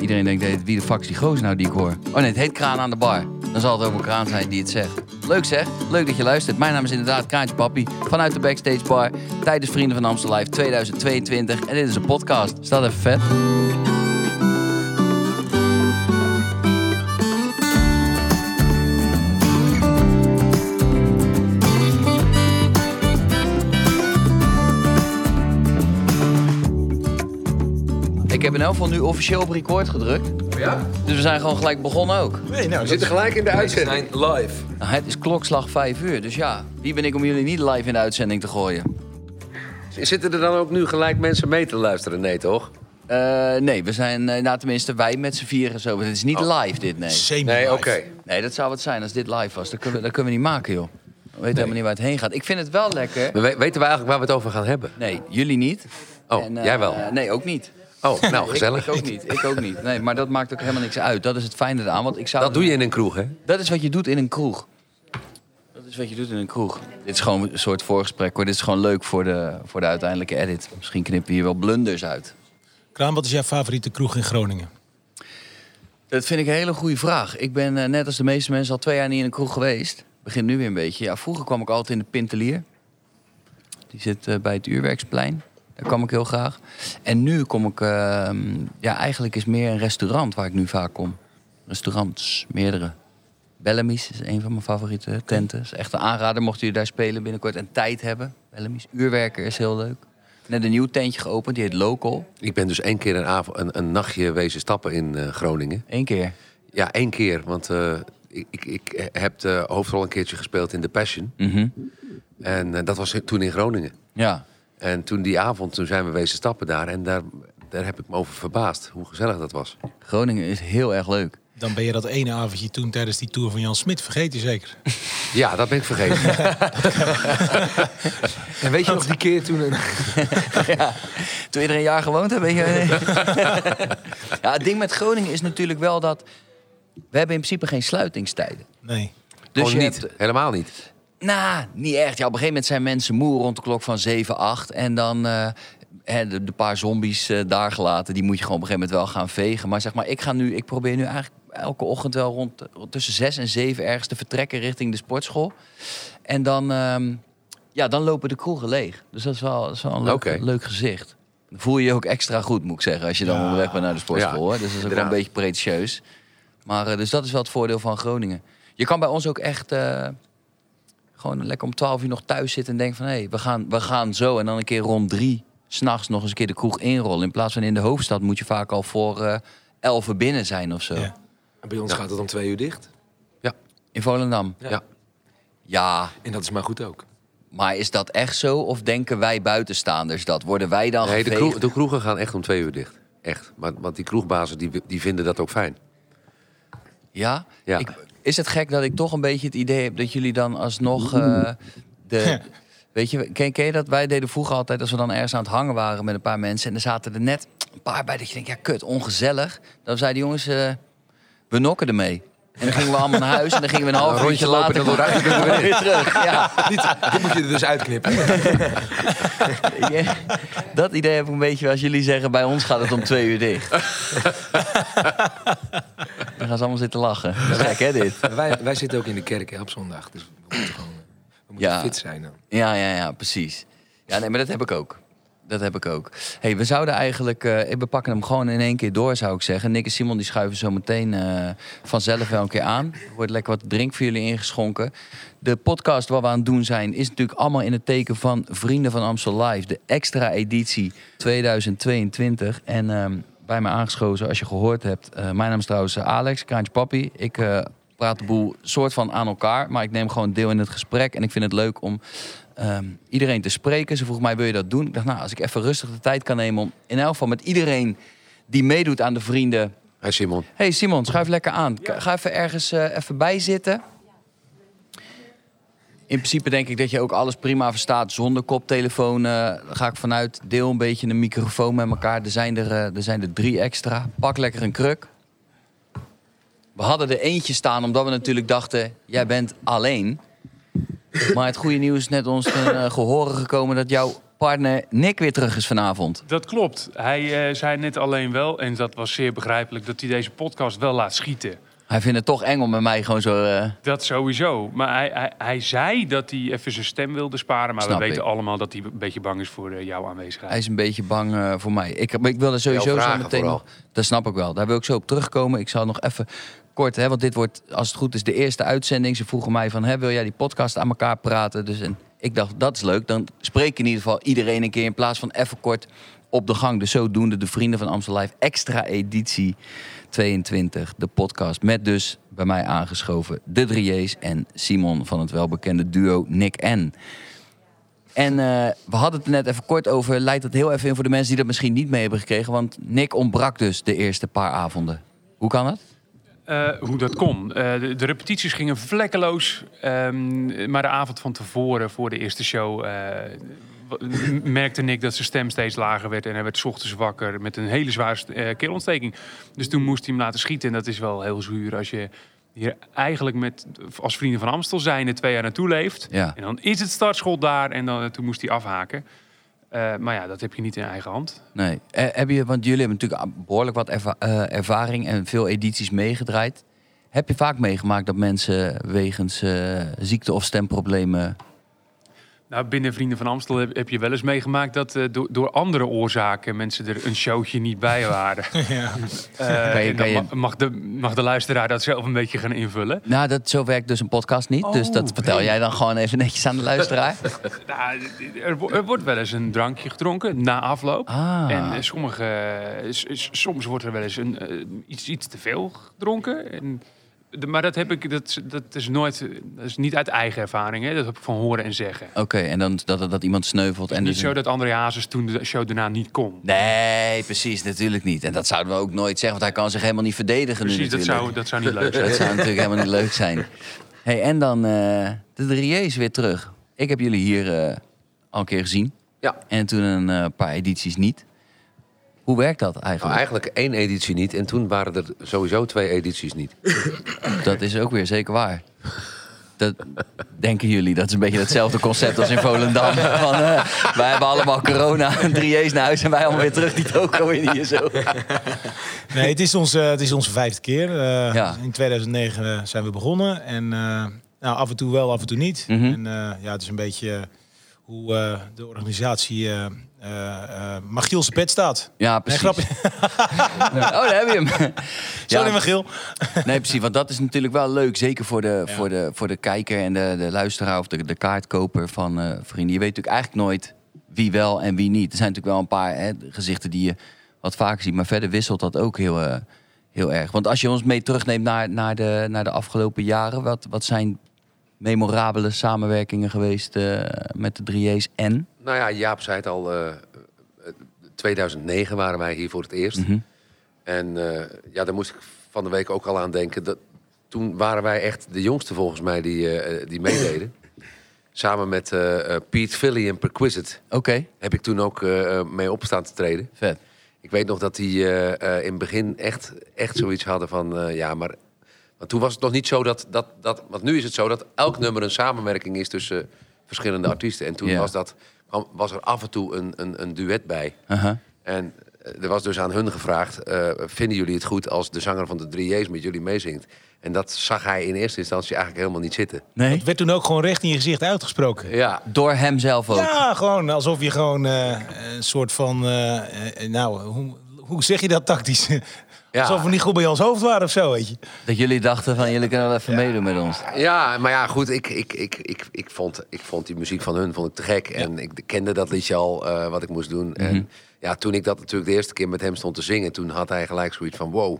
Iedereen denkt, wie de fuck is nou die ik hoor? Oh nee, het heet Kraan aan de bar. Dan zal het ook een kraan zijn die het zegt. Leuk zeg, leuk dat je luistert. Mijn naam is inderdaad Kraantje Papi vanuit de Backstage Bar tijdens Vrienden van Amstel Live 2022. En dit is een podcast. Staat even vet. Heb in elk geval nu officieel op record gedrukt. Ja? Dus we zijn gewoon gelijk begonnen ook. Nee, nou, We zitten gelijk in de we uitzending. zijn live. Nou, het is klokslag 5 uur, dus ja, wie ben ik om jullie niet live in de uitzending te gooien? Zitten er dan ook nu gelijk mensen mee te luisteren? Nee, toch? Eh, nee, we zijn, eh, nou tenminste wij met z'n vieren zo. Het is niet live dit, nee. Semi Nee, oké. Nee, dat zou wat zijn als dit live was. Dat kunnen we, dat kunnen we niet maken, joh. We weten helemaal niet waar het heen gaat. Ik vind het wel lekker. We- weten we eigenlijk waar we het over gaan hebben? Nee, jullie niet. Oh, En, eh, jij wel? Nee, ook niet. Oh, nou, Ik, gezellig. ik ook niet. Ik ook niet. Nee, maar dat maakt ook helemaal niks uit. Dat is het fijne eraan. Want ik zou Dat doe je in een kroeg, hè? Dat is wat je doet in een kroeg. Dat is wat je doet in een kroeg. Dit is gewoon een soort voorgesprek hoor. Dit is gewoon leuk voor de, voor de uiteindelijke edit. Misschien knippen we hier wel blunders uit. Kraan, wat is jouw favoriete kroeg in Groningen? Dat vind ik een hele goede vraag. Ik ben eh, net als de meeste mensen al twee jaar niet in een kroeg geweest. Begin nu weer een beetje. Ja, vroeger kwam ik altijd in de Pintelier. Die zit eh, bij het Uurwerksplein. Daar kwam ik heel graag. En nu kom ik... eh, ja, eigenlijk is meer een restaurant waar ik nu vaak kom. Restaurants, meerdere. Bellamy's is een van mijn favoriete tenten. is echt een aanrader mochten jullie daar spelen binnenkort en tijd hebben. Bellamy's. Uurwerker is heel leuk. Net een nieuw tentje geopend, die heet Local. Ik ben dus één keer een, avond, een, een nachtje wezen stappen in eh, Groningen. Eén keer. Ja, één keer. Want eh, ik, ik, ik heb de hoofdrol een keertje gespeeld in The Passion. Mhm. En eh, dat was toen in Groningen. Ja. En toen die avond, toen zijn we wezen stappen daar. En daar, daar heb ik me over verbaasd. Hoe gezellig dat was. Groningen is heel erg leuk. Dan ben je dat ene avondje toen tijdens die tour van Jan Smit vergeten zeker? Ja, dat ben ik vergeten. En weet je nog die keer toen... ja, toen je er een jaar gewoond hebt, weet je. ja, het ding met Groningen is natuurlijk wel dat we hebben in principe geen sluitingstijden. Nee. Dus niet. hebt, Helemaal niet. Nou, niet echt. Ja, op een gegeven moment zijn mensen moe rond de klok van 7, 8 en dan eh, de, de paar zombies eh, daar gelaten, die moet je gewoon op een gegeven moment wel gaan vegen. Maar zeg maar, ik ga nu, ik probeer nu eigenlijk elke ochtend wel rond, rond tussen 6 en 7 ergens te vertrekken richting de sportschool. En dan, ehm, ja, dan lopen de kroegen leeg. Dus dat is wel, dat is wel een leuk, gezicht. Dan voel je je ook extra goed, moet ik zeggen, als je dan Ja. onderweg bent naar de sportschool. Ja, hoor. Dus dat is ook wel een beetje pretentieus. Maar eh, dus dat is wel het voordeel van Groningen. Je kan bij ons ook echt gewoon lekker om 12 uur nog thuis zitten en denken van hé, hey, we, gaan, we gaan zo. En dan een keer rond drie s'nachts nog eens een keer de kroeg inrollen. In plaats van in de hoofdstad moet je vaak al voor 11 uur binnen zijn of zo. Ja. Bij ons Ja. gaat het om twee uur dicht. In Volendam. Ja. Ja. Ja, En dat is maar goed ook. maar is dat echt zo? Of denken wij buitenstaanders dat? Worden wij dan Nee, de, geveegd? kroeg, de kroegen gaan echt om twee uur dicht. Echt. Maar, want die kroegbazen die, die vinden dat ook fijn. Ja? Ja. Ik, is het gek dat ik toch een beetje het idee heb dat jullie dan alsnog eh, de... Weet je, ken, ken je dat? Wij deden vroeger altijd, als we dan ergens aan het hangen waren met een paar mensen... en er zaten er net een paar bij dat je denkt, ja kut, ongezellig. Dan zeiden de jongens, eh, we nokken ermee. En dan gingen we allemaal naar huis en dan gingen we een half rondje lopen later... en dan kwamen we weer terug. Ja, Dit moet je er dus uitknippen. Ja, dat idee heb ik een beetje als jullie zeggen, bij ons gaat het om twee uur dicht. Dan gaan ze allemaal zitten lachen. Dat is gek hè dit? wij, wij zitten ook in de kerk hè, op zondag. Dus we moeten gewoon we moeten Ja. fit zijn dan. Ja, ja, ja, precies. Ja, nee, maar dat heb ik ook. Dat heb ik ook. hey, we zouden eigenlijk... eh, we pakken hem gewoon in één keer door, zou ik zeggen. Nick en Simon die schuiven zo meteen eh, vanzelf wel een keer aan. Er wordt lekker wat drink voor jullie ingeschonken. De podcast wat we aan het doen zijn... is natuurlijk allemaal in het teken van Vrienden van Amstel Live. De extra editie 2022. En ehm, bij me aangeschoven, zoals je gehoord hebt... eh, mijn naam is trouwens Alex, Kraantje Papi. Ik... eh, praat de boel soort van aan elkaar, maar ik neem gewoon deel in het gesprek. En ik vind het leuk om ehm, iedereen te spreken. Ze vroeg mij, wil je dat doen? Ik dacht, nou, als ik even rustig de tijd kan nemen om in elk geval met iedereen die meedoet aan de vrienden. Hey Simon. hey Simon, schuif lekker aan. Ga even ergens eh, even bij zitten. In principe denk ik dat je ook alles prima verstaat zonder koptelefoon. Daar ga ik vanuit. Deel een beetje een microfoon met elkaar. Er zijn er, eh, er zijn er drie extra. Pak lekker een kruk. We hadden er eentje staan omdat we natuurlijk dachten... jij bent alleen. Maar het goede nieuws is net ons ten eh, gehoren gekomen... dat jouw partner Nick weer terug is vanavond. Dat klopt. Hij zei net alleen wel, en dat was zeer begrijpelijk, dat hij deze podcast wel laat schieten. Hij vindt het toch eng om met mij gewoon zo... eh, Dat sowieso. Maar hij, hij, hij zei dat hij even zijn stem wilde sparen. Maar Snap we weten ik. allemaal dat hij een beetje bang is voor eh, jouw aanwezigheid. Hij is een beetje bang eh, voor mij. Ik, ik wil er sowieso zo meteen nog... Dat snap ik wel. Daar wil ik zo op terugkomen. Ik zal nog even kort... Hè, want dit wordt, als het goed is, de eerste uitzending. Ze vroegen mij van... Hè, wil jij die podcast aan elkaar praten? Dus en ik dacht, dat is leuk. Dan spreek ik in ieder geval iedereen een keer... in plaats van even kort op de gang. Dus zodoende de Vrienden van Amstel Live... extra editie 22, de podcast. Met dus bij mij aangeschoven de Drieërs... en Simon van het welbekende duo Nick N. En eh, we hadden het net even kort over. Leidt het heel even in voor de mensen die dat misschien niet mee hebben gekregen. Want Nick ontbrak dus de eerste paar avonden. Hoe kan dat? Eh, hoe dat kon. Eh, de, de repetities gingen vlekkeloos. ehm, maar de avond van tevoren, voor de eerste show, eh, merkte Nick dat zijn stem steeds lager werd. En hij werd 's ochtends wakker met een hele zware keelontsteking. Dus toen moest hij hem laten schieten. En dat is wel heel zuur als je hier eigenlijk met, als vrienden van Amstel zijn, twee jaar naartoe leeft. Ja. En dan is het startschot daar en dan, toen moest hij afhaken. Eh, maar ja, dat heb je niet in eigen hand. Nee. Eh, heb je, want jullie hebben natuurlijk behoorlijk wat eh, ervaring en veel edities meegedraaid. Heb je vaak meegemaakt dat mensen wegens ziekte of stemproblemen. Nou, binnen Vrienden van Amstel heb, heb je wel eens meegemaakt dat eh, door, door andere oorzaken mensen er een showtje niet bij waren. Ja. Eh, Kan je- en kan dan je- ma- mag, de, mag de luisteraar dat zelf een beetje gaan invullen. Nou, dat, zo werkt dus een podcast niet. dus Oh, dat vertel nee. jij dan gewoon even netjes aan de luisteraar. Nou, er, wo- er wordt wel eens een drankje gedronken na afloop. Ah. En eh, sommige, s- s- soms wordt er wel eens een, iets, iets te veel gedronken. En, maar dat, heb ik, dat, dat, is nooit, dat is niet uit eigen ervaring. Hè? Dat heb ik van horen en zeggen. Oké, en dan dat, dat iemand sneuvelt. En niet dus zo dat André Hazes toen de show daarna niet kon. Nee, precies, natuurlijk niet. En dat zouden we ook nooit zeggen, want hij kan zich helemaal niet verdedigen. nu Precies, dat natuurlijk. zou, dat zou niet leuk zijn. Dat zou natuurlijk helemaal niet leuk zijn. Hey, en dan eh, de drieërs weer terug. Ik heb jullie hier eh, al een keer gezien. Ja. En toen een eh, paar edities niet. Hoe werkt dat Nou, eigenlijk? eigenlijk één editie niet. En toen waren er sowieso twee edities niet. Dat is ook weer zeker waar. Dat denken jullie, dat is een beetje hetzelfde concept als in Volendam. Van, eh, wij hebben allemaal corona, een drieërs naar huis en wij allemaal weer terug. Die toko in hier zo. Nee, het is, onze, het is onze vijfde keer. Eh, Ja. In 2009 zijn we begonnen. En eh, nou, af en toe wel, af en toe niet. Mhm. En eh, ja, het is een beetje hoe eh, de organisatie eh, Magiel zijn pet staat. Ja, precies. Oh, daar heb je hem. Ja, niet Magiel. Nee, precies. Want dat is natuurlijk wel leuk. Zeker voor de, Ja. voor de, voor de kijker en de, de luisteraar of de, de kaartkoper van eh, vrienden. Je weet natuurlijk eigenlijk nooit wie wel en wie niet. Er zijn natuurlijk wel een paar hè, gezichten die je wat vaker ziet. Maar verder wisselt dat ook heel, heel erg. Want als je ons mee terugneemt naar, naar, de, naar de afgelopen jaren. Wat, wat zijn memorabele samenwerkingen geweest eh, met de 3J's en? Nou ja, Jaap zei het al. eh, eh, 2009 waren wij hier voor het eerst. Mhm. En eh, ja, daar moest ik van de week ook al aan denken. Dat, toen waren wij echt de jongste volgens mij die, die meededen. Samen met Pete Philly en Perquisite Oké, heb ik toen ook mee opstaan te treden. vet. Ik weet nog dat die in het begin echt, echt zoiets hadden van... ja, maar... Want toen was het nog niet zo dat, dat, dat... Want nu is het zo dat elk nummer een samenwerking is tussen verschillende artiesten. En toen Ja. was, dat, was er af en toe een, een, een duet bij. Aha. En eh, er was dus aan hun gevraagd... eh, vinden jullie het goed als de zanger van de 3J's met jullie meezingt? En dat zag hij in eerste instantie eigenlijk helemaal niet zitten. Nee? Het werd toen ook gewoon recht in je gezicht uitgesproken. Ja, Door hemzelf ook. Ja, gewoon alsof je gewoon eh, een soort van... eh, eh, nou, hoe, hoe zeg je dat tactisch? Ja. Alsof we niet goed bij ons hoofd waren of zo, weet je. Dat jullie dachten van jullie kunnen wel even meedoen met ons. Ja, maar ja, goed, ik, ik, ik, ik, ik, vond, ik vond die muziek van hun vond ik te gek. En ik kende dat liedje al, eh, wat ik moest doen. Mhm. En ja, toen ik dat natuurlijk de eerste keer met hem stond te zingen... toen had hij gelijk zoiets van, wow,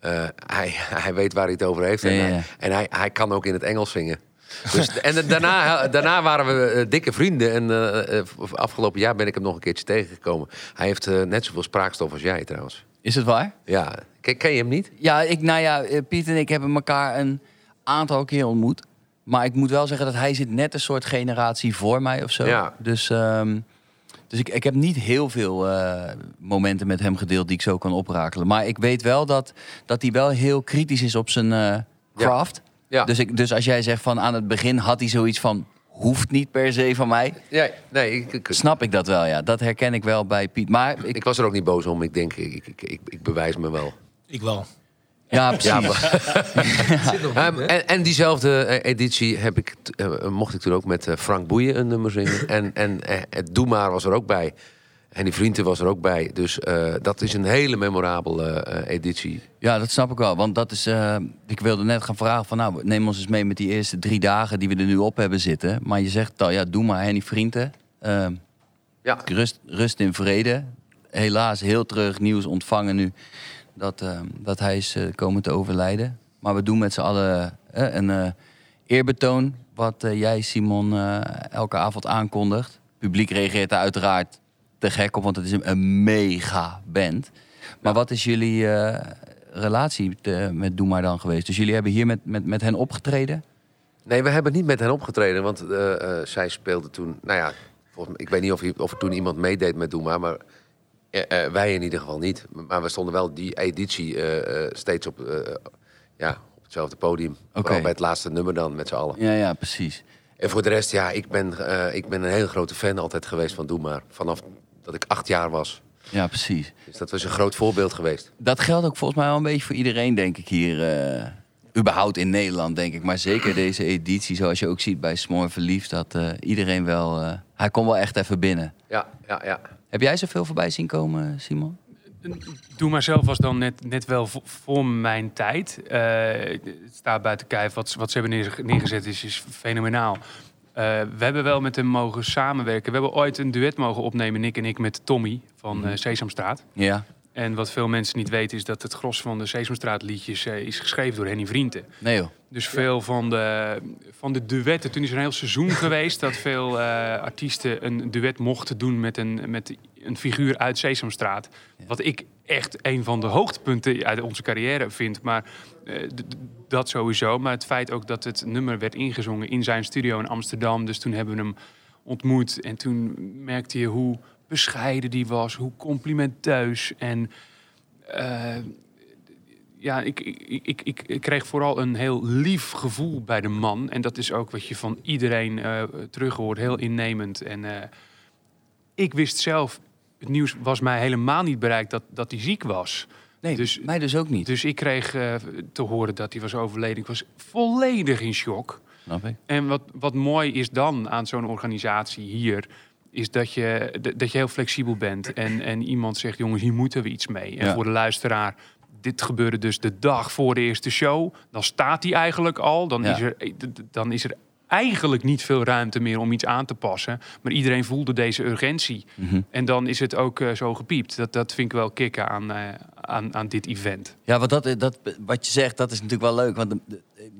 eh, hij, hij weet waar hij het over heeft. En, Ja, ja, ja. hij, en hij, hij kan ook in het Engels zingen. Dus, en daarna, daarna waren we eh, dikke vrienden. En afgelopen jaar ben ik hem nog een keertje tegengekomen. Hij heeft net zoveel spraakstof als jij trouwens. Is het waar? Ja, ken, ken je hem niet? Ja, ik, nou ja, eh, Piet en ik hebben elkaar een aantal keer ontmoet. Maar ik moet wel zeggen dat hij zit net een soort generatie voor mij of zo. Ja. Dus, ehm, dus ik, ik heb niet heel veel eh, momenten met hem gedeeld die ik zo kan oprakelen. Maar ik weet wel dat, dat hij wel heel kritisch is op zijn eh, craft. Ja. Dus, ik, dus als jij zegt van aan het begin had hij zoiets van... hoeft niet per se van mij. Ja, nee, ik, ik, Snap ik dat wel, ja. Dat herken ik wel bij Piet. Maar ik, ik was er ook niet boos om. Ik denk, ik, ik, ik, ik bewijs me wel. Ik wel. ja, precies. Ja, Ehm, en, en diezelfde eh, editie heb ik, eh, mocht ik toen ook met eh, Frank Boeien een nummer zingen. en en het Doe Maar was er ook bij. En die vrienden was er ook bij. Dus eh, dat is een hele memorabele eh, editie. Ja, dat snap ik wel. Want dat is. eh, ik wilde net gaan vragen van nou, neem ons eens mee met die eerste drie dagen die we er nu op hebben zitten. Maar je zegt al, ja, doe maar Henny Vrienden. Ehm, Ja, rust, rust in vrede. Helaas heel terug nieuws ontvangen nu dat, ehm, dat hij is komen te overlijden. Maar we doen met z'n allen een eerbetoon. Wat jij, Simon, elke avond aankondigt. Het publiek reageert daar uiteraard te gek op, want het is een, een mega band. Maar wat is jullie eh, relatie te- met Doe Maar dan geweest? Dus jullie hebben hier met, met, met hen opgetreden? Nee, we hebben niet met hen opgetreden, want eh, eh, zij speelde toen. Nou ja, volgens mij, ik weet niet of, of er toen iemand meedeed met Doe maar, maar wij in ieder geval niet. Maar we stonden wel die editie steeds op, ja, op hetzelfde podium. Vooral bij het laatste nummer dan met z'n allen. Ja, ja, precies. En voor de rest, ja, ik ben, ik ben een hele grote fan altijd geweest van Doe maar. Vanaf dat ik acht jaar was. Ja, precies. Dus dat was een groot voorbeeld geweest. Dat geldt ook volgens mij wel een beetje voor iedereen, denk ik, hier. eh, überhaupt in Nederland, denk ik. Maar zeker deze editie, zoals je ook ziet bij Smoor Verliefd... dat eh, iedereen wel... eh, hij komt wel echt even binnen. Ja, ja, ja. Heb jij zoveel voorbij zien komen, Simon? Doe maar zelf was dan net, net wel vo- voor mijn tijd. Eh, het staat buiten kijf. Wat, wat ze hebben neerge- neergezet is, is fenomenaal. Eh, we hebben wel met hem mogen samenwerken. We hebben ooit een duet mogen opnemen, Nick en ik, met Tommy van eh, Sesamstraat. Ja. En wat veel mensen niet weten is dat het gros van de Sesamstraat liedjes eh, is geschreven door Henny Vrienden. Nee joh. Dus veel van de, van de duetten. Toen is er een heel seizoen geweest dat veel artiesten een duet mochten doen met een, met een figuur uit Sesamstraat. Wat ik echt een van de hoogtepunten uit onze carrière vind. Maar eh, dat sowieso. Maar het feit ook dat het nummer werd ingezongen in zijn studio in Amsterdam. Dus toen hebben we hem ontmoet. En toen merkte je hoe bescheiden die was, hoe complimenteus. En eh, ja, ik, ik, ik, ik, ik kreeg vooral een heel lief gevoel bij de man. En dat is ook wat je van iedereen eh terug hoort. Heel innemend. En ik wist zelf, het nieuws was mij helemaal niet bereikt dat, dat hij ziek was. Nee, Dus- mij dus ook niet. Dus ik kreeg eh, te horen dat hij was overleden. Ik was volledig in shock. Snap ik? En wat, wat mooi is dan aan zo'n organisatie hier, is dat je, dat je heel flexibel bent. En, en iemand zegt, jongens, hier moeten we iets mee. En Ja. voor de luisteraar, dit gebeurde dus de dag voor de eerste show. Dan staat hij eigenlijk al. Dan, Ja. is er, eh, dan is er eigenlijk niet veel ruimte meer om iets aan te passen. Maar iedereen voelde deze urgentie. Mhm. En dan is het ook eh, zo gepiept. Dat, dat vind ik wel kicken aan, eh, aan, aan dit event. Ja, want dat, dat, wat je zegt, dat is natuurlijk wel leuk. Want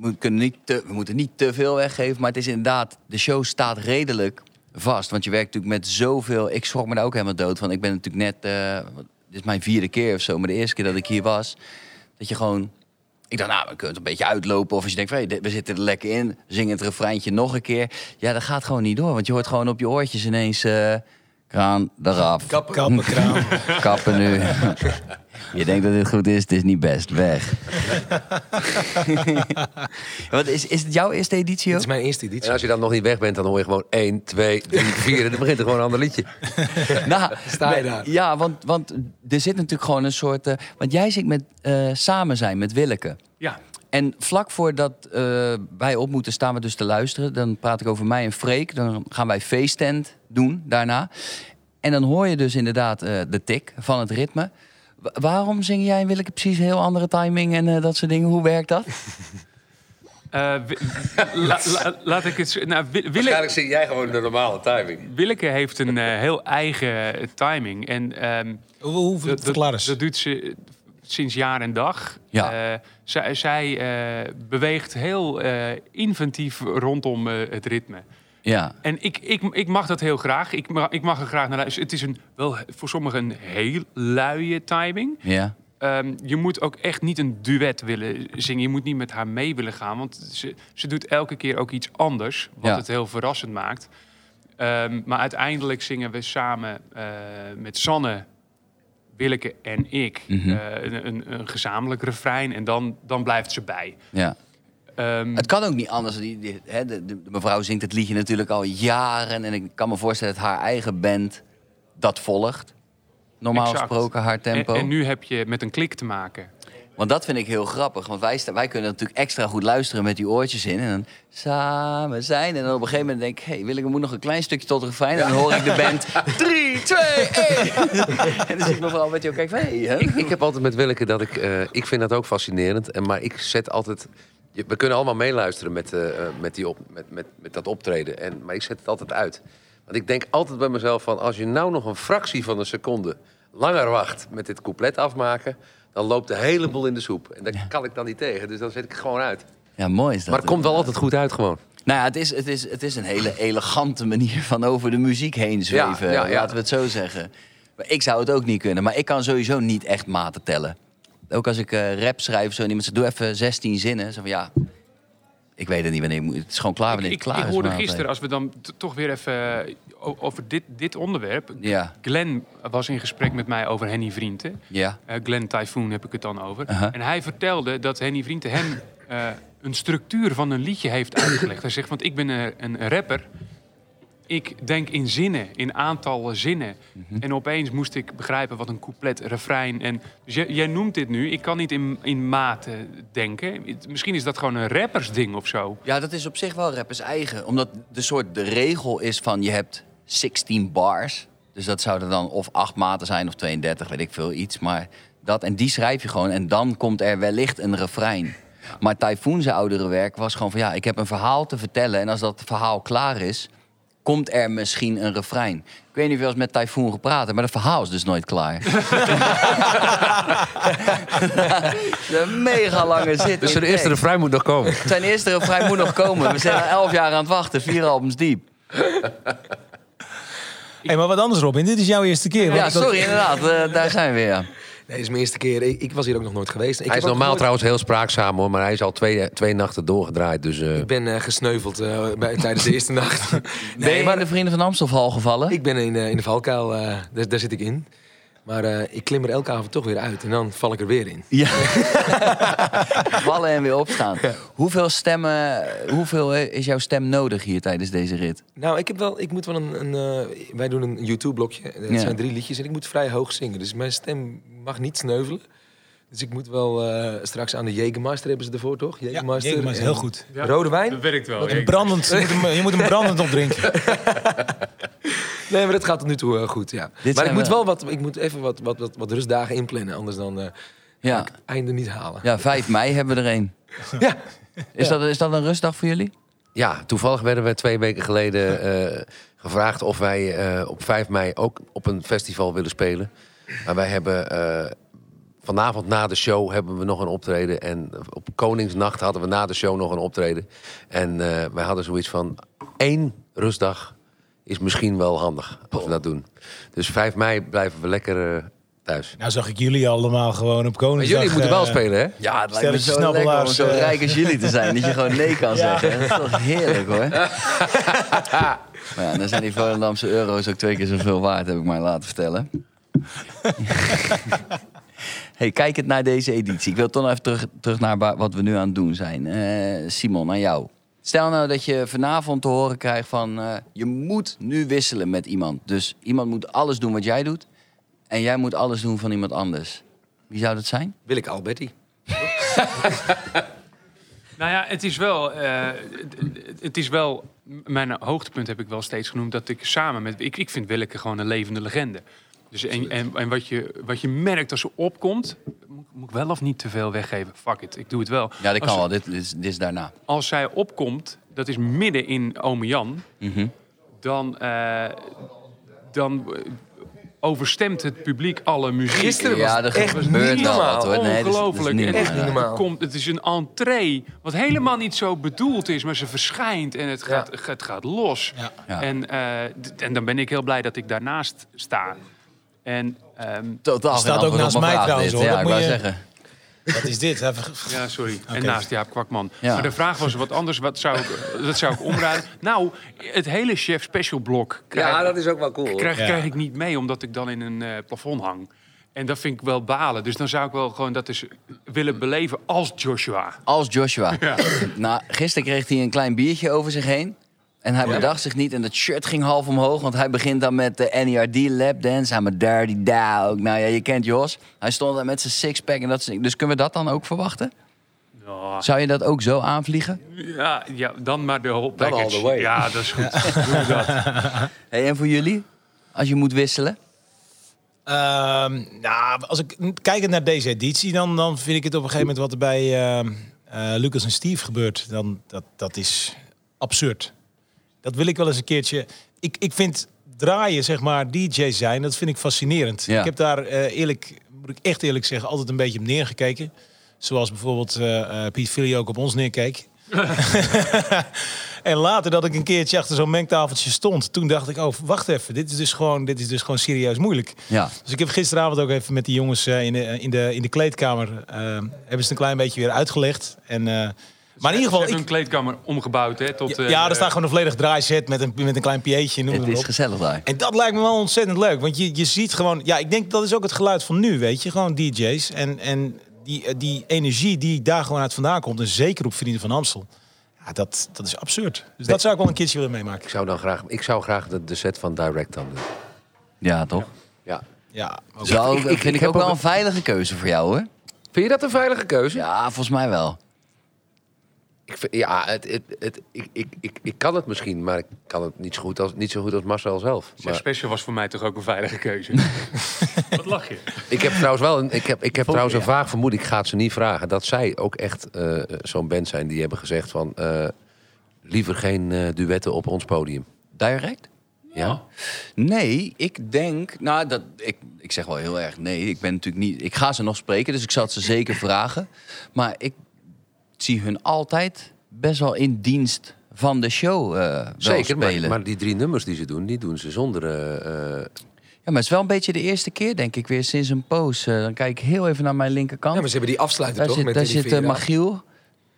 we, kunnen niet te, we moeten niet te veel weggeven. Maar het is inderdaad, de show staat redelijk vast. Want je werkt natuurlijk met zoveel... Ik schrok me daar ook helemaal dood van. Ik ben natuurlijk net... wat- dit is mijn vierde keer of zo. Maar de eerste keer dat ik hier was... Dat je gewoon... Ik dacht, nou, we kunnen het een beetje uitlopen. Of als je denkt, we zitten er lekker in. Zing het refreintje nog een keer. Ja, dat gaat gewoon niet door. Want je hoort gewoon op je oortjes ineens... eh, kraan eraf. Kappen, kraan. Kappen nu. Je denkt dat dit goed is, het is niet best. Weg. Wat is, is het jouw eerste editie Dit ook? is mijn eerste editie. En als je dan nog niet weg bent, dan hoor je gewoon 1, 2, 3, 4. En dan begint er gewoon een ander liedje. Nou, Sta je daar? Ja, want, want er zit natuurlijk gewoon een soort... eh, want jij zit met eh, Samen zijn, met Willeke. Ja, En vlak voordat eh, wij op moeten staan we dus te luisteren. Dan praat ik over mij en Freek. Dan gaan wij feesttent doen daarna. En dan hoor je dus inderdaad eh, de tik van het ritme. Wa- waarom zing jij en Willeke precies een heel andere timing en eh, dat soort dingen? Hoe werkt dat? Eh, la- la- laat ik het... zo- Nou, Wi- Willeke, Waarschijnlijk zing jij gewoon de normale timing. Willeke heeft een eh, heel eigen timing. En ehm, Hoe, hoe dat doet ze sinds jaar en dag. Ja. Eh, zij zij eh, beweegt heel eh, inventief rondom het ritme. Ja, En ik, ik, ik mag dat heel graag. Ik mag, ik mag er graag naar luisteren. Het is een, wel voor sommigen een heel luie timing. ja. Ehm, je moet ook echt niet een duet willen zingen. Je moet niet met haar mee willen gaan. Want ze, ze doet elke keer ook iets anders. Wat Ja. het heel verrassend maakt. Ehm, maar uiteindelijk zingen we samen met Sanne, Willeke en ik... Mhm. eh, een, een, een gezamenlijk refrein. En dan, dan blijft ze bij. ja. Ehm, Het kan ook niet anders. Die, die, hè, de, de mevrouw zingt het liedje natuurlijk al jaren. En ik kan me voorstellen dat haar eigen band dat volgt. Normaal Exact. gesproken haar tempo. En, en nu heb je met een klik te maken. Want dat vind ik heel grappig. Want wij, wij kunnen natuurlijk extra goed luisteren met die oortjes in. En dan samen zijn. En dan op een gegeven moment denk ik... Hé, hey, Willeke moet nog een klein stukje tot de refrein. En dan hoor ik de band... 3, 2, 1. en dan zie ik mevrouw met jou kijken van... Hè? Ik, ik heb altijd met Willeke dat ik... eh, ik vind dat ook fascinerend. En, maar ik zet altijd... We kunnen allemaal meeluisteren met, eh, eh, met, die op, met, met, met dat optreden. En, maar ik zet het altijd uit. Want ik denk altijd bij mezelf van... Als je nou nog een fractie van een seconde langer wacht met dit couplet afmaken... dan loopt de hele boel in de soep. En daar kan ik dan niet tegen. Dus dan zet ik het gewoon uit. Ja, mooi is dat. Maar het komt wel altijd goed uit gewoon. Nou ja, het is, het, is, het is een hele elegante manier van over de muziek heen zweven. Ja, ja, ja. Laten we het zo zeggen. Maar ik zou het ook niet kunnen. Maar ik kan sowieso niet echt maten tellen. Ook als ik eh, rap schrijf zo en iemand zegt, doe even 16 zinnen. Zo van, ja, ik weet het niet wanneer ik moet. Het is gewoon klaar wanneer ik, het klaar ik is. hoorde gisteren, als we dan toch weer even eh, over dit, dit onderwerp. Ja, Glenn was in gesprek met mij over Henny Vrienden. ja. Eh Glenn Typhoon heb ik het dan over. En hij vertelde dat Henny Vrienden hem eh, een structuur van een liedje heeft uitgelegd. Hij zegt, want ik ben een, een rapper. Ik denk in zinnen, in aantallen zinnen. Mhm. En opeens moest ik begrijpen wat een couplet, refrein... En, dus jij, jij noemt dit nu, ik kan niet in, in maten denken. Het- Misschien is dat gewoon een rappersding of zo. ja, dat is op zich wel rappers eigen. Omdat de soort de regel is van je hebt 16 bars. Dus dat zouden dan of acht maten zijn of 32, weet ik veel, iets. Maar dat, en die schrijf je gewoon en dan komt er wellicht een refrein. Maar Typhoon zijn oudere werk was gewoon van ja, ik heb een verhaal te vertellen. En als dat verhaal klaar is, komt er misschien een refrein. Ik weet niet of je wel eens met Typhoon gepraat hebt, maar het verhaal is dus nooit klaar. de mega lange zit. Dus de eerste refrein moet nog komen. Zijn eerste refrein moet nog komen. We zijn al elf jaar aan het wachten, vier albums diep. Hey, maar wat anders, Robin. Dit is jouw eerste keer. Ja, sorry, inderdaad. eh, daar zijn we weer. Nee, dit is mijn eerste keer. Ik, ik was hier ook nog nooit geweest. Ik hij is normaal trouwens heel spraakzaam hoor. Maar hij is al twee, twee nachten doorgedraaid. Dus eh, Ik ben eh, gesneuveld eh, bij, tijdens de eerste nacht. Ben nee, je in maar de Vrienden van Amstelval gevallen? ik ben in, eh, in de valkuil. eh, daar, daar zit ik in. Maar eh, ik klim er elke avond toch weer uit. En dan val ik er weer in. Ja. Vallen en weer opstaan. Hoeveel stemmen, hoeveel eh, is jouw stem nodig hier tijdens deze rit? Nou, ik, heb wel, ik moet wel een... een eh, wij doen een YouTube-blokje. Ja. zijn drie liedjes en ik moet vrij hoog zingen. Dus mijn stem mag niet sneuvelen. Dus ik moet wel eh, straks aan de Jägermeister hebben ze ervoor, toch? Ja, Jägermeister Jägermeister, en heel goed. Rode wijn? Dat werkt wel. Een brandend, je, moet hem, je moet hem brandend opdrinken. Nee, maar dat gaat tot nu toe eh, goed, ja. Dit maar ik moet we- wel wat, ik moet even wat, wat, wat, wat rustdagen inplannen. Anders dan eh Ja. einde niet halen. ja, 5 mei hebben we er een. Ja. Is, dat, is dat een rustdag voor jullie? ja, toevallig werden we twee weken geleden eh, gevraagd of wij eh, op 5 mei ook op een festival willen spelen. Maar wij hebben eh, vanavond na de show hebben we nog een optreden. En op Koningsnacht hadden we na de show nog een optreden. En eh, wij hadden zoiets van één rustdag is misschien wel handig als we dat doen. Dus 5 mei blijven we lekker eh, thuis. Nou zag ik jullie allemaal gewoon op Maar Koningsdag. jullie moeten wel eh, spelen, hè? Ja, het lijkt me zo lekker om zo rijk als jullie te zijn. Dat je gewoon nee kan Ja. zeggen. Dat is toch heerlijk hoor. maar ja, dan zijn die Volendamse euro's ook twee keer zoveel waard, heb ik mij laten vertellen. hey, kijk het naar deze editie. Ik wil toch nog even terug, terug naar wa- wat we nu aan het doen zijn. Eh, Simon, aan jou. Stel nou dat je vanavond te horen krijgt van... eh, je moet nu wisselen met iemand. Dus iemand moet alles doen wat jij doet. En jij moet alles doen van iemand anders. Wie zou dat zijn? Wil ik Alberti? Nou ja, het is wel. eh, het- het is wel. Mijn hoogtepunt heb ik wel steeds genoemd dat ik samen met. Ik, ik vind Willeke gewoon een levende legende. Dus en, en, en wat, je, wat je merkt als ze opkomt. Moet, ik wel of niet te veel weggeven? Fuck it, ik doe het wel. Ja, dat Als- kan wel. Dit, dit, is, dit is daarna. Als zij opkomt, dat is midden in Ome Jan. Mhm. Dan. eh, dan eh, overstemt het publiek alle muziek. Gisteren was Ja, dat echt gebeurt niet normaal. wat hoor. Nee, dat is- dat is Ongelooflijk. niet En normaal. Echt niet normaal. Het, komt, het is een entree wat helemaal niet zo bedoeld is, maar ze verschijnt en het gaat, het gaat los. Ja. Ja. En, eh, en dan ben ik heel blij dat ik daarnaast sta. En ehm, Totaal geen staat ook naast mij trouwens, dit. hoor. Ja, ik wou je- zeggen. Wat is dit? Even... ja, sorry. En naast Jaap Kwakman. Ja. Maar de vraag was wat anders. Wat zou ik, dat zou ik omdraaien. Nou, het hele chef special blok krijg, Ja, dat is ook wel cool. krijg, Ja. krijg ik niet mee, omdat ik dan in een eh, plafond hang. En dat vind ik wel balen. Dus dan zou ik wel gewoon dat dus willen beleven als Joshua. Als Joshua. Nou, gisteren kreeg hij een klein biertje over zich heen. En hij bedacht zich niet. En dat shirt ging half omhoog. Want hij begint dan met de NERD lapdance. I'm a dirty dog. Nou ja, je kent Jos. Hij stond daar met zijn sixpack. En dat, soort dingen. dus kunnen we dat dan ook verwachten? Zou je dat ook zo aanvliegen? ja, ja, dan maar de whole all package. the way. Ja, dat is goed. Dat. Hey, en voor jullie? Als je moet wisselen? Ehm, nou, als ik kijk naar deze editie, dan, dan vind ik het op een gegeven moment wat er bij ehm, eh, Lucas en Steve gebeurt. Dan, dat, dat is absurd. Dat wil ik wel eens een keertje. Ik, ik vind draaien, zeg maar, DJ zijn, dat vind ik fascinerend. Ja. Ik heb daar eh, eerlijk, moet ik echt eerlijk zeggen, altijd een beetje op neergekeken. Zoals bijvoorbeeld eh, eh, Piet Villy ook op ons neerkeek. en later dat ik een keertje achter zo'n mengtafeltje stond, toen dacht ik, oh, wacht even, dit is dus gewoon, dit is dus gewoon serieus moeilijk. Ja. Dus ik heb gisteravond ook even met die jongens in, de, in, de, in de kleedkamer, hebben ze het een klein beetje weer uitgelegd. En, maar in ieder Ze geval, hebben ik, een kleedkamer omgebouwd, hè? Tot, ja, eh, ja, er eh, staat gewoon een volledig draaiset met een, met een klein pieetje, noem Het het is op. gezellig daar. En dat lijkt me wel ontzettend leuk. Want je, je ziet gewoon... Ja, ik denk dat is ook het geluid van nu, weet je. Gewoon DJ's. En, en die, eh, die energie die daar gewoon uit vandaan komt. En zeker op Vrienden van Amstel. Ja, dat, dat is absurd. Dus dat zou ik wel een keertje willen meemaken. Ik zou dan graag, ik zou graag de, de set van Direct dan doen. Ja, toch? Ja. Ja, ook- Zo, ik- ik- vind ik, ik ook heb wel een veilige keuze voor jou, hoor. Vind je dat een veilige keuze? Ja, volgens mij wel. Ik, vind- ja, het, het, het, ik, ik, ik, ik kan het misschien, maar ik kan het niet zo goed als, niet zo goed als Marcel zelf. Maar Special was voor mij toch ook een veilige keuze. Wat lach je? ik heb trouwens wel een, ik heb, ik heb trouwens een ja. vaag vermoeden, ik ga het ze niet vragen, dat zij ook echt eh, zo'n band zijn die hebben gezegd van eh, liever geen eh, duetten op ons podium. Direct? Ja? Nee, ik denk... Nou, dat, ik, ik zeg wel heel erg nee. Ik ben natuurlijk niet... Ik ga ze nog spreken, dus ik zal het ze zeker vragen. Maar ik zie hun altijd best wel in dienst van de show eh wel Zeker, maar, maar die drie nummers die ze doen, die doen ze zonder... eh, eh, Ja, maar het is wel een beetje de eerste keer, denk ik, weer sinds een poos. Dan kijk ik heel even naar mijn linkerkant. Ja, maar ze hebben die afsluiter daar toch? zit, met daar die zit. Magiel.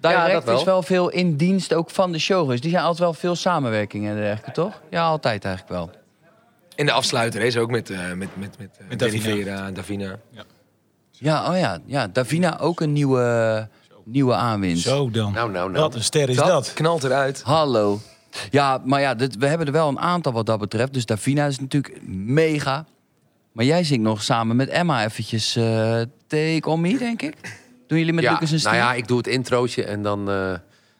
Ja, Direct dat wel. is wel veel in dienst ook van de show geweest. Die zijn altijd wel veel samenwerkingen en dergelijke, toch? Ja, altijd eigenlijk wel. En de afsluiter is ook met, eh met, met, met, Met Davina. Davina. Ja, oh ja. ja Davina ook een nieuwe, nieuwe aanwinst. Zo dan. nou, nou, nou. Wat een ster is dat, dat. knalt eruit. Hallo. Ja, maar ja, dit, we hebben er wel een aantal wat dat betreft. Dus Davina is natuurlijk mega. Maar jij zingt nog samen met Emma eventjes eh Take On Me, denk ik. Doen jullie met ja, Lucas en Steve? nou ja, ik doe het introotje en dan eh,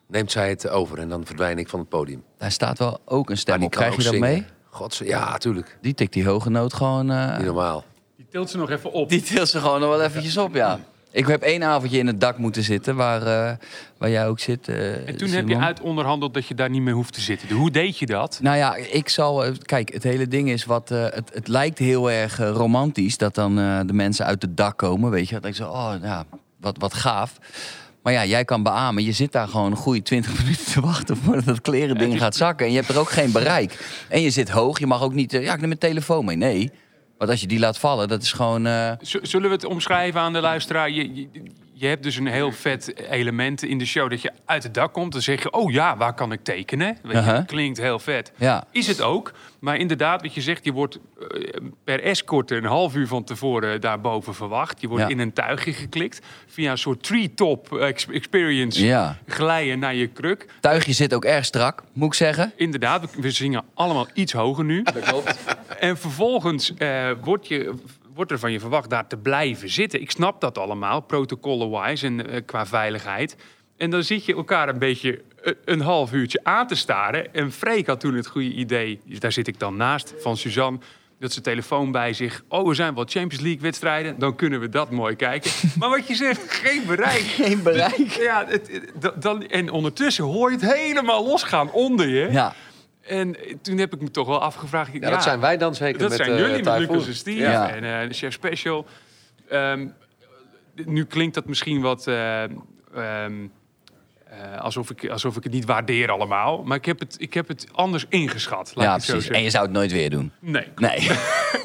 neemt zij het over en dan verdwijn ik van het podium. Daar staat wel ook een stem Maar op. Krijg je dat zingen. mee? Gods, ja, tuurlijk. Die tikt die hoge noot gewoon... eh, Niet normaal. Die tilt ze nog even op. Die tilt ze gewoon nog wel eventjes op, ja. Ik heb één avondje in het dak moeten zitten, waar, eh, waar jij ook zit. eh, En toen heb je Simon. uit onderhandeld dat je daar niet meer hoeft te zitten. Dus hoe deed je dat? Nou ja, ik zal. eh, Kijk, het hele ding is wat. het, het lijkt heel erg romantisch dat dan de mensen uit het dak komen. Weet je, dat ik zo, oh ja, wat, wat gaaf. Maar ja, jij kan beamen, je zit daar gewoon een goede 20 minuten te wachten voordat dat kleren ding gaat zakken. En je hebt er ook geen bereik. En je zit hoog, je mag ook niet. ja, ik neem mijn telefoon mee. Nee. Want als je die laat vallen, dat is gewoon. eh, Zullen we het omschrijven aan de luisteraar? Je, je, je hebt dus een heel vet element in de show dat je uit het dak komt. Dan zeg je, oh ja, waar kan ik tekenen? Weet je, Aha. Klinkt heel vet. ja. Is het ook. Maar inderdaad, wat je zegt, je wordt eh, per escort een half uur van tevoren daarboven verwacht. Je wordt Ja. in een tuigje geklikt. Via een soort tree-top ex- experience Ja. glijden naar je kruk. Tuigje zit ook erg strak, moet ik zeggen. Inderdaad, we- we zingen allemaal iets hoger nu. Dat klopt. En vervolgens eh, wordt, je, wordt er van je verwacht daar te blijven zitten. Ik snap dat allemaal, protocollen-wise en eh, qua veiligheid. En dan zit je elkaar een beetje eh, een half uurtje aan te staren. En Freek had toen het goede idee, daar zit ik dan naast, van Suzanne... dat ze telefoon bij zich... oh, er zijn wel Champions League wedstrijden, dan kunnen we dat mooi kijken. Maar wat je zegt, geen bereik. Geen bereik. Ja, het, dan, en ondertussen hoor je het helemaal losgaan onder je. Ja. En toen heb ik me toch wel afgevraagd... Ja, dat zijn wij dan zeker Dat met zijn eh, jullie, met. Lucas en Steve Ja. en eh, de Chef Special. Ehm, nu klinkt dat misschien wat... eh, ehm, eh, alsof, ik, alsof ik het niet waardeer allemaal. Maar ik heb het, ik heb het anders ingeschat, laat Ja, ik zo precies. En je zou het nooit weer doen. Nee, Nee.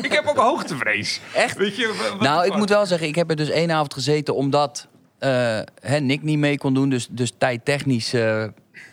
ik heb ook hoogtevrees. Echt? Weet je, Nou, ik fuck? moet wel zeggen, ik heb er dus één avond gezeten omdat eh hè, Nick niet mee kon doen. Dus, dus tijdtechnisch eh,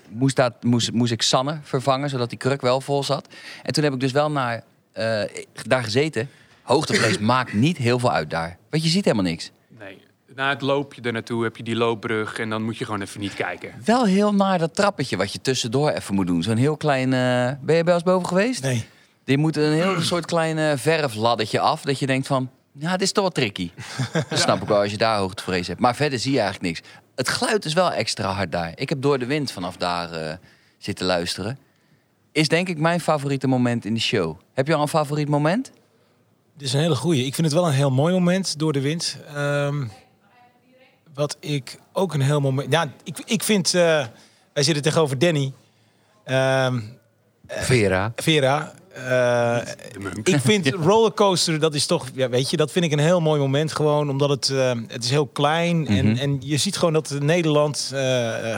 moest, dat, moest, moest ik Sanne vervangen, zodat die kruk wel vol zat. En toen heb ik dus wel naar, eh, daar gezeten. Hoogtevrees maakt niet heel veel uit daar. Want je ziet helemaal niks. Nee. Na het loopje er naartoe heb je die loopbrug en dan moet je gewoon even niet kijken. Wel heel naar dat trappetje wat je tussendoor even moet doen. Zo'n heel klein... eh, Ben je bij ons boven geweest? Nee. Die moet een heel soort klein eh, verfladdetje af. Dat je denkt van, ja, dit is toch wel tricky. Dat snap ik wel als je daar hoogtevrees hebt. Maar verder zie je eigenlijk niks. Het geluid is wel extra hard daar. Ik heb door de wind vanaf daar eh, zitten luisteren. Is denk ik mijn favoriete moment in de show. Heb je al een favoriet moment? Dit is een hele goeie. Ik vind het wel een heel mooi moment door de wind. Ehm, wat ik ook een heel moment... Ja, ik, ik vind... eh, wij zitten tegenover Danny. Ehm, Vera. Vera. Eh, ik vind rollercoaster, dat is toch, ja, weet je, dat vind ik een heel mooi moment gewoon, omdat het, eh, het is heel klein en, Mhm. en je ziet gewoon dat Nederland, eh,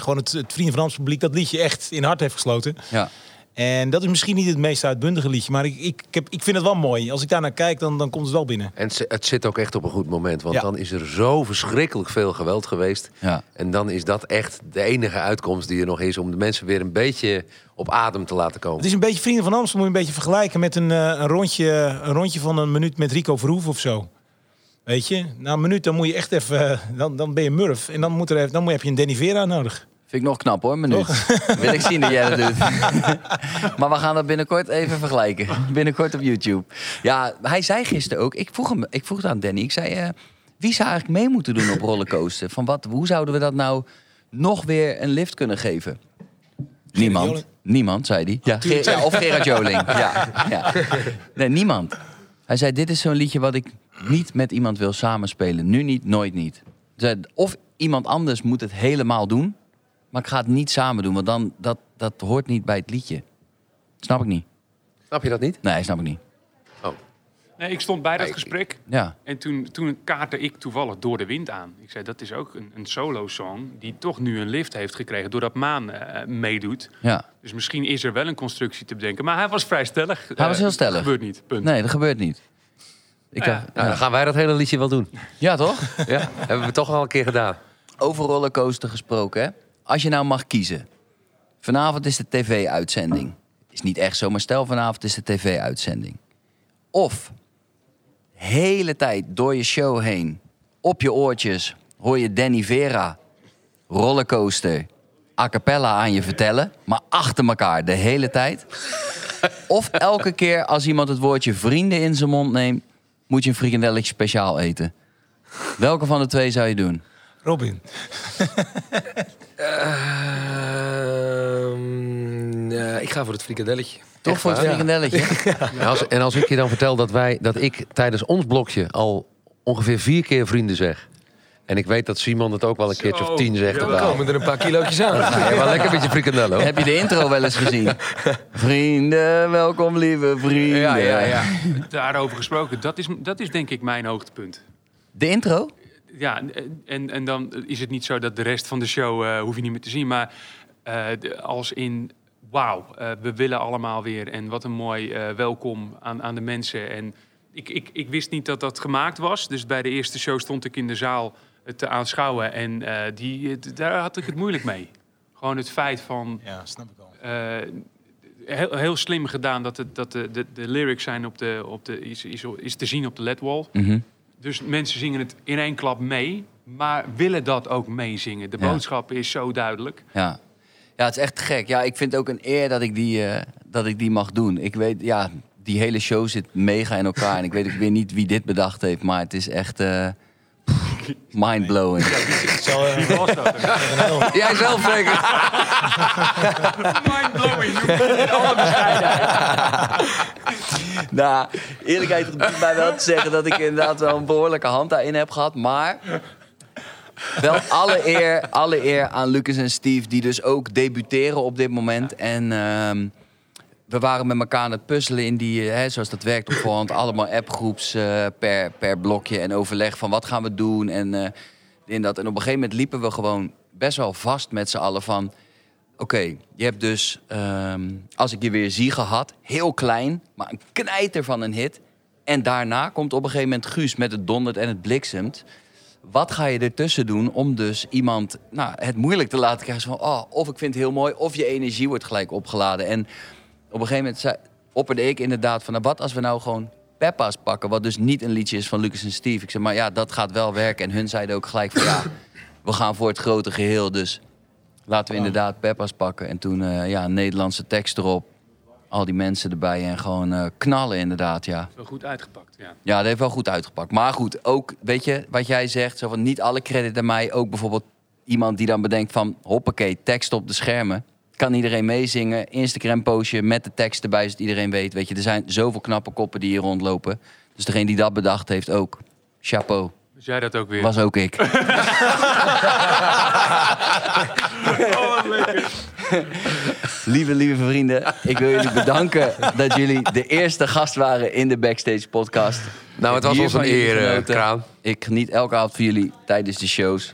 gewoon het, het Vrienden van Amsterdam publiek, dat liedje echt in hart heeft gesloten. Ja. En dat is misschien niet het meest uitbundige liedje, maar ik, ik, ik, heb, ik vind het wel mooi. Als ik daar naar kijk, dan, dan komt het wel binnen. En het zi- het zit ook echt op een goed moment. Want Ja. dan is er zo verschrikkelijk veel geweld geweest. ja. En dan is dat echt de enige uitkomst die er nog is... om de mensen weer een beetje op adem te laten komen. Het is een beetje Vrienden van Amsterdam, moet je een beetje vergelijken met een, eh, een, rondje, een rondje van een minuut met Rico Verhoeven of zo. Weet je, na een minuut dan moet je echt even, eh, dan, dan ben je murf. En dan, moet er even, dan moet- heb je een Danny Vera nodig. Vind ik nog knap hoor, een minuut. Wil ik zien dat jij dat doet. maar we gaan dat binnenkort even vergelijken. Binnenkort op YouTube. Ja, hij zei gisteren ook, ik vroeg, hem, ik vroeg het aan Danny, ik zei, eh, wie zou eigenlijk mee moeten doen op rollercoaster? Van wat, hoe zouden we dat nou nog weer een lift kunnen geven? Niemand. Niemand, zei hij. Ja, Ger- ja, of Gerard Joling. Ja, ja. Nee, niemand. Hij zei, dit is zo'n liedje wat ik niet met iemand wil samenspelen. Nu niet, nooit niet. Zei, Of iemand anders moet het helemaal doen. Maar ik ga het niet samen doen, want dan, dat, dat hoort niet bij het liedje. Snap ik niet. Snap je dat niet? Nee, snap ik niet. Nee, ik stond bij dat gesprek Ja, en toen, toen kaartte ik toevallig Door de Wind aan. Ik zei, dat is ook een, een solo-song die toch nu een lift heeft gekregen doordat Maan eh, meedoet. ja. Dus misschien is er wel een constructie te bedenken. Maar hij was vrij stellig. Hij was heel Eh, stellig. gebeurt niet, punt. Nee, dat gebeurt niet. Ik Nou ja. dacht, Nou, ja. dan gaan wij dat hele liedje wel doen. ja, toch? Ja, hebben we toch al een keer gedaan. Over rollercoaster gesproken, hè? Als je nou mag kiezen. Vanavond is de tv-uitzending. Is niet echt zo, maar stel vanavond is de tv-uitzending. Of hele tijd door je show heen, op je oortjes, hoor je Danny Vera, rollercoaster, a cappella aan je vertellen, maar achter elkaar de hele tijd. Of elke keer als iemand het woordje vrienden in zijn mond neemt, moet je een frikandelletje speciaal eten. Welke van de twee zou je doen? Robin. Ehm, ja, ik ga voor het frikadelletje. Toch Echt voor het waar? frikandelletje? En als, en als ik je dan vertel dat, wij, dat ik tijdens ons blokje al ongeveer vier keer vrienden zeg. En ik weet dat Simon het ook wel een keertje Zo, of tien zegt. ja, komen er een paar kilootjes aan. Ja, ja, maar lekker met je frikandel hoor. Heb je de intro wel eens gezien? Vrienden, welkom lieve vrienden. Ja, ja, ja. Daarover gesproken, dat is, dat is denk ik mijn hoogtepunt. De intro? Ja, en, en dan is het niet zo dat de rest van de show eh, hoef je niet meer te zien. Maar eh, de- als in, wauw, eh, we willen allemaal weer. En wat een mooi eh, welkom aan, aan de mensen. En ik, ik, ik wist niet dat dat gemaakt was. Dus bij de eerste show stond ik in de zaal het te aanschouwen. En eh, die, daar had ik het moeilijk mee. Gewoon het feit van... Ja, snap ik al. eh, heel, heel slim gedaan dat, het, dat de, de, de lyrics zijn op de, op de, is, is, is te zien op de ledwall. Mhm. Dus mensen zingen het in één klap mee, maar willen dat ook meezingen. De boodschap is zo duidelijk. Ja. Ja, het is echt gek. Ja, ik vind het ook een eer dat ik die, eh, dat ik die mag doen. Ik weet, ja, die hele show zit mega in elkaar. En ik weet ook weer niet wie dit bedacht heeft, maar het is echt eh mindblowing. Ik zal, eh, Wie was dat? Jij zelf zeker? Mindblowing. nou, eerlijkheid doet mij wel te zeggen dat ik inderdaad wel een behoorlijke hand daarin heb gehad. Maar wel alle eer, alle eer aan Lucas en Steve, die dus ook debuteren op dit moment. En ehm, we waren met elkaar aan het puzzelen in die, eh, hè, zoals dat werkt op voorhand, allemaal appgroeps eh, per, per blokje en overleg van wat gaan we doen. En, eh, in dat. en op een gegeven moment liepen we gewoon best wel vast met z'n allen van... Oké, je hebt dus, ehm, als ik je weer zie gehad, heel klein, maar een knijter van een hit. En daarna komt op een gegeven moment Guus met het dondert en het bliksemt. Wat ga je ertussen doen om dus iemand nou, het moeilijk te laten krijgen? Van, oh, of ik vind het heel mooi, of je energie wordt gelijk opgeladen. En een gegeven moment zei, opperde ik inderdaad van... Nou, wat als we nou gewoon Peppa's pakken. Wat dus niet een liedje is van Lucas en Steve. Ik zeg, maar ja, dat gaat wel werken. En hun zeiden ook gelijk van ja, we gaan voor het grote geheel. Dus laten we inderdaad Peppa's pakken. En toen eh, ja, een Nederlandse tekst erop. Al die mensen erbij en gewoon eh, knallen inderdaad, ja. Wel goed uitgepakt, ja. Ja, dat heeft wel goed uitgepakt. Maar goed, ook, weet je, wat jij zegt, zo van niet alle credit aan mij. Ook bijvoorbeeld iemand die dan bedenkt van, hoppakee, tekst op de schermen. Kan iedereen meezingen, Instagram postje met de tekst erbij, zodat iedereen weet. Weet je, er zijn zoveel knappe koppen die hier rondlopen. Dus degene die dat bedacht heeft ook. Chapeau, Dus jij dat ook weer. was ook ik. lieve, lieve vrienden, ik wil jullie bedanken dat jullie de eerste gast waren in de Backstage podcast. Nou, het was ons een eer, eh. Kraan. Ik geniet elke avond van jullie tijdens de shows.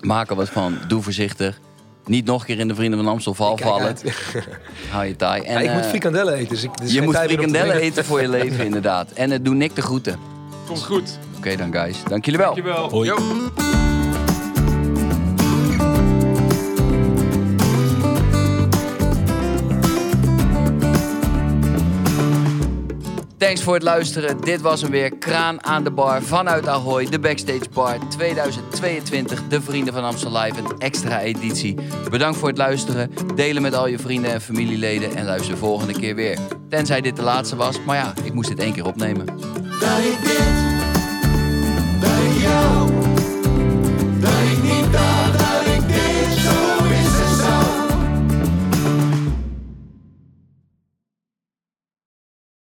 Maak er wat van. Doe voorzichtig. Niet nog een keer in de Vrienden van Amstel val Kijk vallen. Hou je taai. En, Ja, ik moet eh, frikandellen eten. Dus ik, dus je moet frikandellen eten voor je leven, inderdaad. En uh, doe Nick de groeten. Komt goed. Oké dan, guys. Dank jullie wel. Dankjewel. Hoi. Thanks voor het luisteren. Dit was hem weer. Kraan aan de bar vanuit Ahoy, de Backstage Bar 2022. De Vrienden van Amsterdam Live, een extra editie. Bedankt voor het luisteren. Delen met al je vrienden en familieleden. En luister de volgende keer weer. Tenzij dit de laatste was. Maar ja, ik moest dit één keer opnemen. Dat ik dit bij jou